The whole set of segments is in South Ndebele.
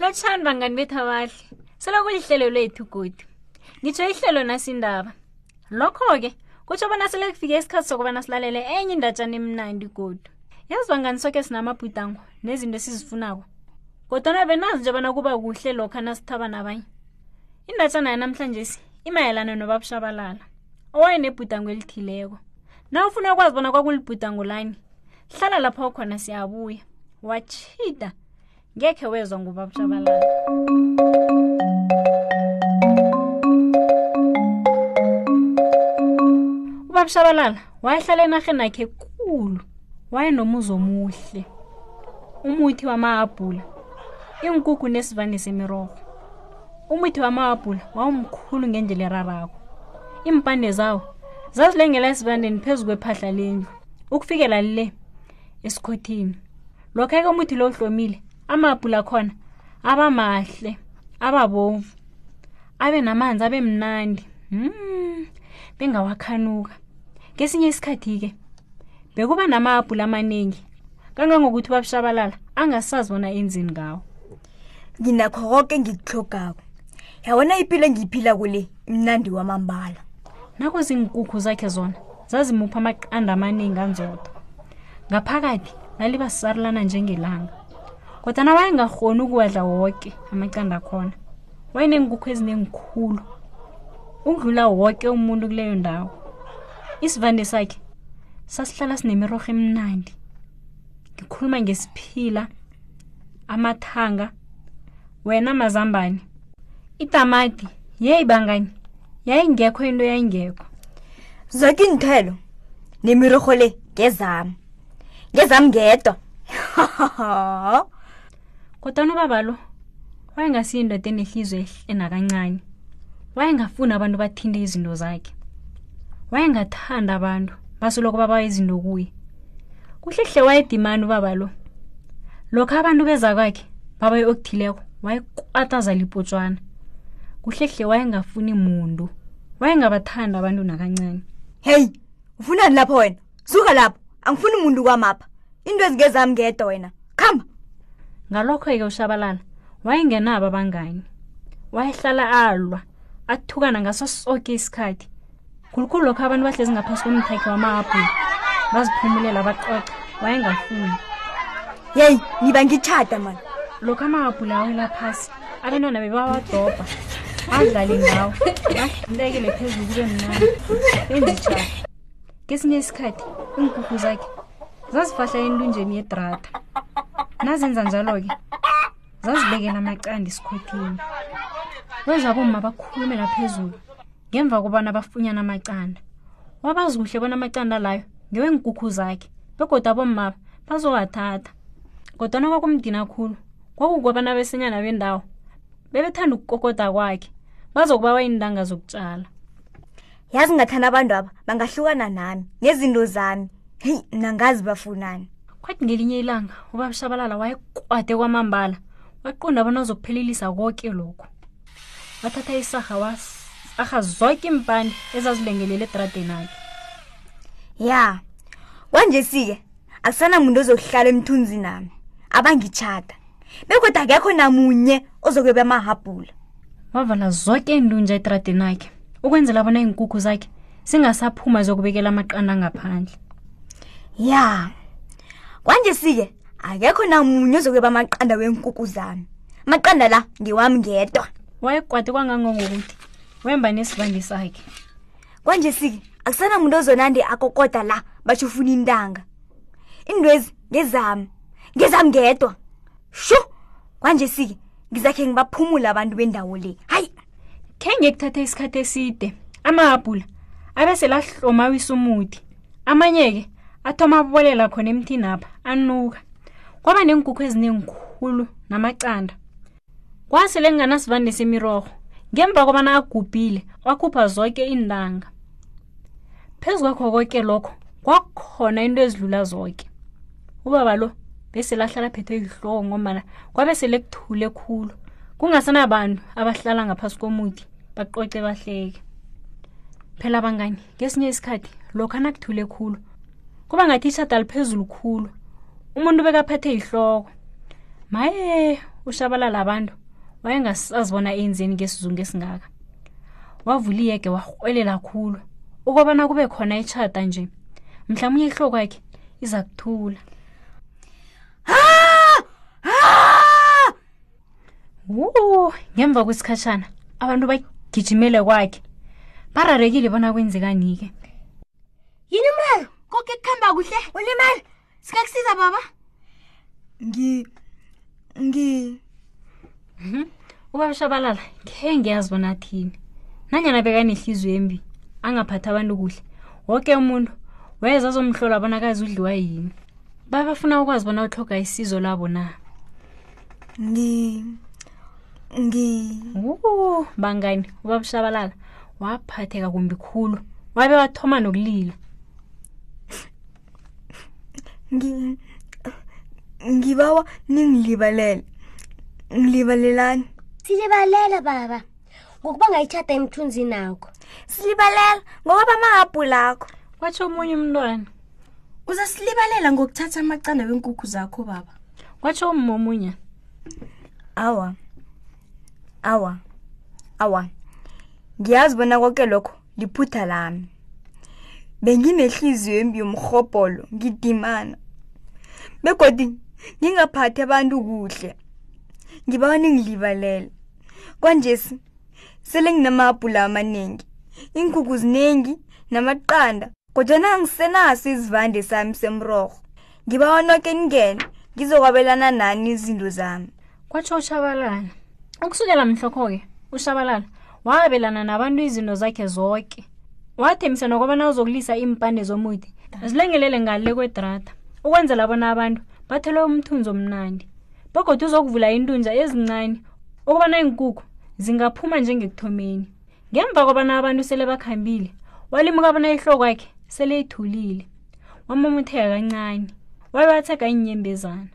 lotshani bangani bethu abahle selokhu lihlelo lethu godu ngitsho ihlelo nasindaba lokho-ke kutsho bona sele kufike isikhathi sokubana silalele enye indatshana emnandi godu yazi bangani soke sinamabhudango nezinto esizifunako kodwana benazi nje bona kuba kuhle lokho nasithaba nabanye indatshana yanamhlanje imayelana nobabushabalala owayenebhudango elithileko na ufuna ukwazi bona kwakulibhudango lani hlala lapho khona siyabuya watshida ngekhe wezwa ngubabushabalala ubabushabalala wayehlala enarheni yakhe ekulu wayenomuzi omuhle umuthi wama-abhula iinkukhu nesivande semirogo umuthi wamawabhula wawumkhulu ngendlela erarako iimpande zawo zazilengela esivandeni phezu kwephahla lendlu ukufikela le esikhothini lokho-ke umuthi lo uhlomile amabhula khona aba mahle aba bovu abe namanzi abe mnandi mm, bengawakhanuka ngesinye isikhathi-ke bekuba nama-abhula amaningi kangangokuthi babushabalala angasazi bona enzini ngawo nginakho koke engikuhlogako yabona ipilo engiyiphila kule imnandi wamambala nako ziinkukhu zakhe zona zazimupha amaqanda amaningi anzodwa ngaphakathi lalibasarulana njengelanga kodwa na wayengakhoni ukuwadla woke amaqanda akhona wayeneenkukhu ezinenkulu ukudlula woke umuntu kuleyo ndawo isivande sakhe sasihlala sinemirorho emnandi ngikhuluma ngesiphila amathanga wena mazambane itamati yeyi bangani yayingekho into yayingekho zoke iinthelo nemiroho le ngezami ngezami ngedwa kodwana ubaba lo wayengasiyindoda enehlizo ehle nakancane wayengafuni abantu bathinte izinto zakhe wayengathanda abantu basoloko baba izinto kuye kuhlehle wayedimani ubaba lo lokho abantu beza kwakhe baba okuthileko wayekwataza lipotshwana kuhlehle wayengafuni muntu wayengabathanda abantu nakancane heyi ufunani lapho wena suka lapho angifuni umuntu kwamapha into ezingezami ngedwa wena khamba ngalokho-ke ushabalala wayengenabo abangani wayehlala alwa athukana ngaso soke isikhathi khulukhulu lokho abantu bahlezi ngaphasi komthekhe wama-abhula baziphumulela baxoxa wayengafuni yeyi ngiba ngitshada mani lokho ama-abhula awela phasi abantwana bebawadobha adlale ngawo bahlekele phezulu kube mnani benditshada ngesinye isikhathi iinkukhu zakhe zazifahla enlunjeni yedrada nazenza njalo-ke zazibekela amacandi esikhothini bezwa bomma bakhulumela phezulu ngemva kobana bafunyana amacanda wabazi kuhle bona amacanda layo ngeweenkukhu zakhe begoda abommaba bazowathatha kodwana kwakumdina khulu kwakukobana besenyana bendawo bebethanda ukukokoda kwakhe bazokubawa iintanga zokutshala yazi ngathana abantu aba bangahlukana nami ngezinto zami heyi mna ngazi bafunani kwathi ngelinye ilanga ubabishabalala wayekwade kwamambala waqonda bona uzokuphelelisa koke lokhu wathatha isarha wasarha zoke iimpani ezazilengelele edradeni akhe ya kwanje sike akusanamuntu ozokuhlala emthunzi nami abangitshada bekodwa akekho namunye ozokweba amahabhula wavala zonke iindunja etradeni akhe ukwenzela bona iinkukhu zakhe singasaphuma zokubekela amaqanda ngaphandle ya kwanje sike akekho namunye ozokweba amaqanda weenkukhu zami amaqanda la ngiwami ngedwa wayekwade kwangangongokuthi wemba nesivandi sakhe kwanje sike akusana muntu ozonande akokoda la basho ufuna intanga indwezi ngezami ngezami ngedwa shu kwanje sike ngizakhe ngibaphumula abantu bendawo le hayi khenge kuthatha isikhathi eside amahabhula abe selahlomawisa umuthi amanye-ke athoma abolela khona emthini apha anuka kwaba neenkukhu eziningikhulu namacanda kwasele kunganasivande semirorho ngemva kobana agubhile wakhupha zonke iintanga phezu kwakho konke lokho kwakukhona into ezidlula zonke ubaba lo bese lahlala phethwe yihloko ngombana kwabe sele kuthule khulu kungasanabantu abahlala ngaphasi komuthi bacoce bahleke phela abangani ngesinye isikhathi lokhu anakuthule khulu kuba ngathi ishada liphezulu khulu umuntu bekaphethe yihloko maye ushabalala abantu wayengasazibona enzeni ngesizungu esingaka wavula iyege warhwelela khulu ukobana kube khona itshata nje mhlawumnye ihloko yakhe iza kuthula wo ngemva kwesikhashana abantu bagijimele kwakhe bararekile bona kwenzekani-ke yini umraro koke kuhamba kuhle ulimali sikakusiza baba ngi ngi Mhm. ubaba shabalala khe ngiyazi bona athini nanyana bekanehliziyo embi angaphathi abantu kuhle woke umuntu weza azomhlola bona kazi udliwa yini babafuna ukwazi bona utlhoga isizo labo na ngi ngi Woo, bangani ubabushabalala waphatheka kumbi khulu wabe wathoma nokulila ngi ngibawa ningilibalele ngilibalelani silibalela baba ngokuba ngayitshada emthunzini akho silibalela ngoba bamahaphu lakho kwatsho omunye umntwana uzasilibalela ngokuthatha amacanda wenkukhu zakho baba kwatsho umma omunye awa awa awa ngiyazi bona koke lokho liphutha lami benginehliziyo embi yomrhobholo ngidimana begodi ngingaphathi abantu kuhle ngibawa ningilibalele kwanjesi sele nginamabhula amaningi iinkhuku ziningi namaqanda kodwana angisenaso izivande sami semrorho ngibawa noke ningene ngizokwabelana nani izinto zami kwatsho ushabalala ukusukela mhlokho-ke ushabalala wabelana nabantu izinto zakhe zoke wathembisa nokobana uzokulisa iimpande zomude zilengelele ngale kwedrata ukwenzela bona abantu bathole umthunzi omnandi begodwa uzokuvula intunja ezincane ukubana iinkukhu zingaphuma njengekuthomeni ngemva kobana abantu sele bakhambile walimuka bona ihloko yakhe sele ithulile wamumutheka kancane wabe wathega iinyembezana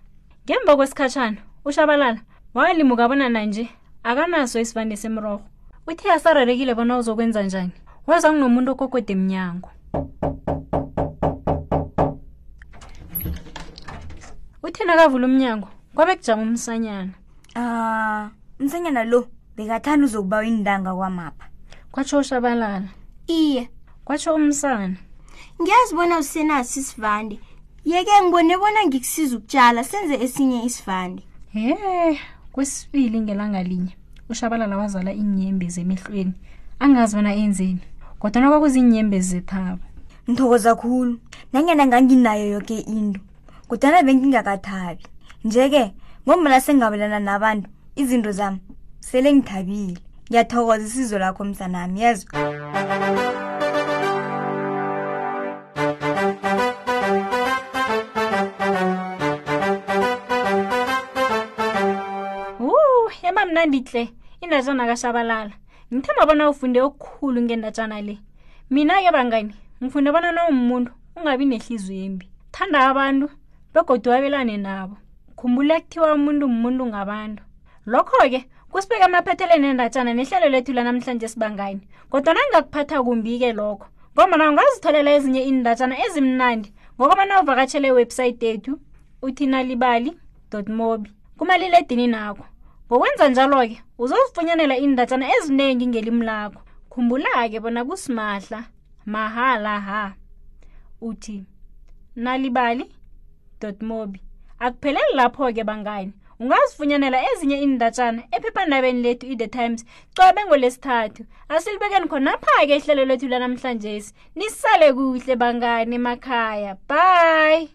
ngemva kwesikhatshana ushabalala walimuka bona nanje akanaso isivande semrogo uthe asarerekile bona uzokwenza njani waza kunomuntu okokode emnyango uthe nakavula umnyango kwabe kujama umsanyana Ah, umsanyana lo bekathanda uzokubawa iindanga kwamapha. Kwatsho uShabalala. Iye. Kwatsho umsana. Ngiyazi bona usenaso isivande. Yeke ngibone bona ngikusiza ukutshala senze esinye isivande. He, kwesibili ngelanga linye uShabalala wazala iinyembezi emehlweni. Angazi bona enzeni. Kodwa kwakuziinyembezi zethabo. Ngithokoza khulu. Nanyana nganginayo yoke into. kudala bengingakathabi nje-ke ngombana sengabelana nabantu izinto zami sele ngithabile ngiyathokoza isizo lakho msanami yezwa mnandi tle indatshana kashabalala ngithemba bona ufunde okukhulu ngendatshana le mina-ke bangani ngifunde bona nowumuntu ungabi nehliziyo embi thanda abantu begodu wabelane nabo khumbula kuthiwa umuntu mumuntu ngabantu lokho-ke kusibeka amaphetheleni endatshana nehlelo lethu lanamhlanje sibangani kodwa nangingakuphatha kumbi-ke lokho ngombana ungazitholela ezinye iindatshana ezimnandi ngokobana uvakatshele iwebhsayithi yethu uthi nalibali mobi kumalil'edini nakho ngokwenza njalo-ke uzozifunyanela iindatshana eziningi ngelimi lakho khumbula-ke bona kusimahla mahala ha uthi nalibali dotmobi akupheleli lapho-ke bangani ungazifunyanela ezinye iindatshana ephephandabeni lethu i-the times cobe ngolesithathu asilibekeni khonapha-ke ihlelo lethu lanamhlanjesi nisale kuhle bangani emakhaya bye